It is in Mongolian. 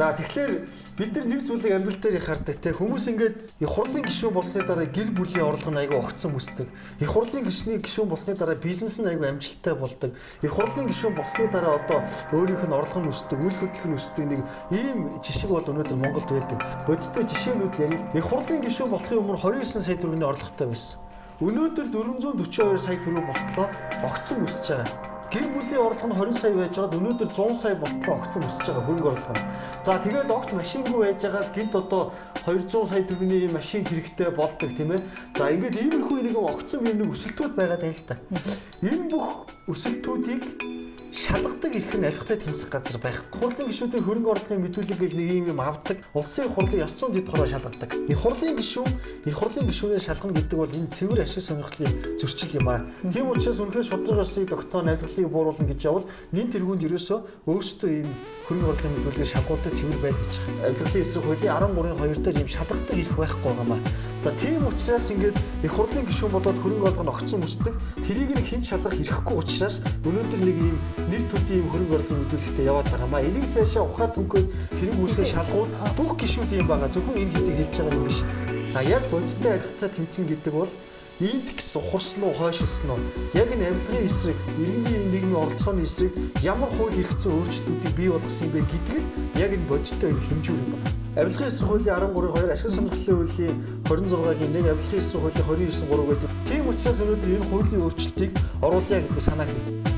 За тэгэхээр бид нар нэг зүйлийг амьдрал дээр хардаг те хүмүүс ингээд их хурлын гишүүн болсны дараа гэр бүлийн орлого нь айгүй огцсон үсдэг. Их хурлын гишний гишүүн болсны дараа бизнес нь айгүй амжилттай болдог. Их хурлын гишүүн болсны дараа одоо өөрийнх нь орлого нь өсдөг, үйл хөдлөх нь өсдөг нэг ийм жишг бол өнөөдөр Монголд байдаг. Бодиттой жишээнүүд ярил. Их хурлын гишүүн болохын өмнө 29 сая төгрөгийн орлоготой байсан. Өнөөдөр 442 сая төгрөг болтлоо огцсон өсөж байгаа гэр бүлийн орлого нь 20 сая байж байгаад өнөөдөр 100 сая болтлоо огцсон өсөж байгаа хөрөнгө орлого нь. За тэгэл огт машингүй байж байгаа гинт одоо 200 сая төгрөгийн машин хэрэгтэй болдог тийм ээ. За ингээд иймэрхүү нэг огцсон юм нэг өсөлтүүд байгаа тань л та. Энэ бүх өсөлтүүдийг шалгадаг их нь алихтай тэмцэх газар байх. Хурлын гишүүдийн хөрөнгө орлогын мэдүүлэг гэж нэг юм юм авдаг. Улсын хурлын ёс зүйн дэд хороо шалгадаг. Их хурлын гишүүн, их хурлын гишүүнээ шалгана гэдэг бол энэ цэвэр ашиг сонирхлын зөрчил юм аа. Тийм учраас үнэхээр шудраг ёсыг тогтоо найдварлыг бууруулна гэж явал нин тэргуунд ерөөсөө өөрсдөө ийм хөрөнгө орлогын мэдүүлгээ шалгуулдаг цэвэр байл гэж. Амьдралын эсрэг хуулийн 13-2 дээр ийм шалгадаг ирэх байхгүй байгаамаа. За тийм учраас ингээд их хурлын гишүүн болоод хөрөнгө орлого нь огцсон өсдөг. Тэрийг нэг хэн шалгах ирэхгүй учраас өнөөдөр нэг ийм нэр төдий ийм хөрөнгө орлогын мэдүүлэгтэй яваад байгаа маа. Энийг цаашаа ухаад хөнгөө хэрэг үүсгэж шалгуул бүх гишүүд ийм байгаа. Зөвхөн энэ хэдийг хэлж байгаа юм биш. А яг бодиттой адилхан тэмцэн гэдэг бол индекс ухарсан уу хойшилсан уу яг энэ авилгын эсрэг иргэний нийгмийн оролцооны эсрэг ямар хууль хэрэгцээ өөрчлөлтүүдийг бий болгосон юм бэ л яг энэ бодиттой хэмжүүр юм байна. Авилгын эсрэг хуулийн 13-2 ашиг сонирхлын хуулийн 26-гийн нэг авилгын эсрэг хуулийн 29-3 гэдэг. Тийм учраас өнөөдөр энэ хуулийн өөрчлөлтийг оруулъя гэдэг санаа хэлдэг.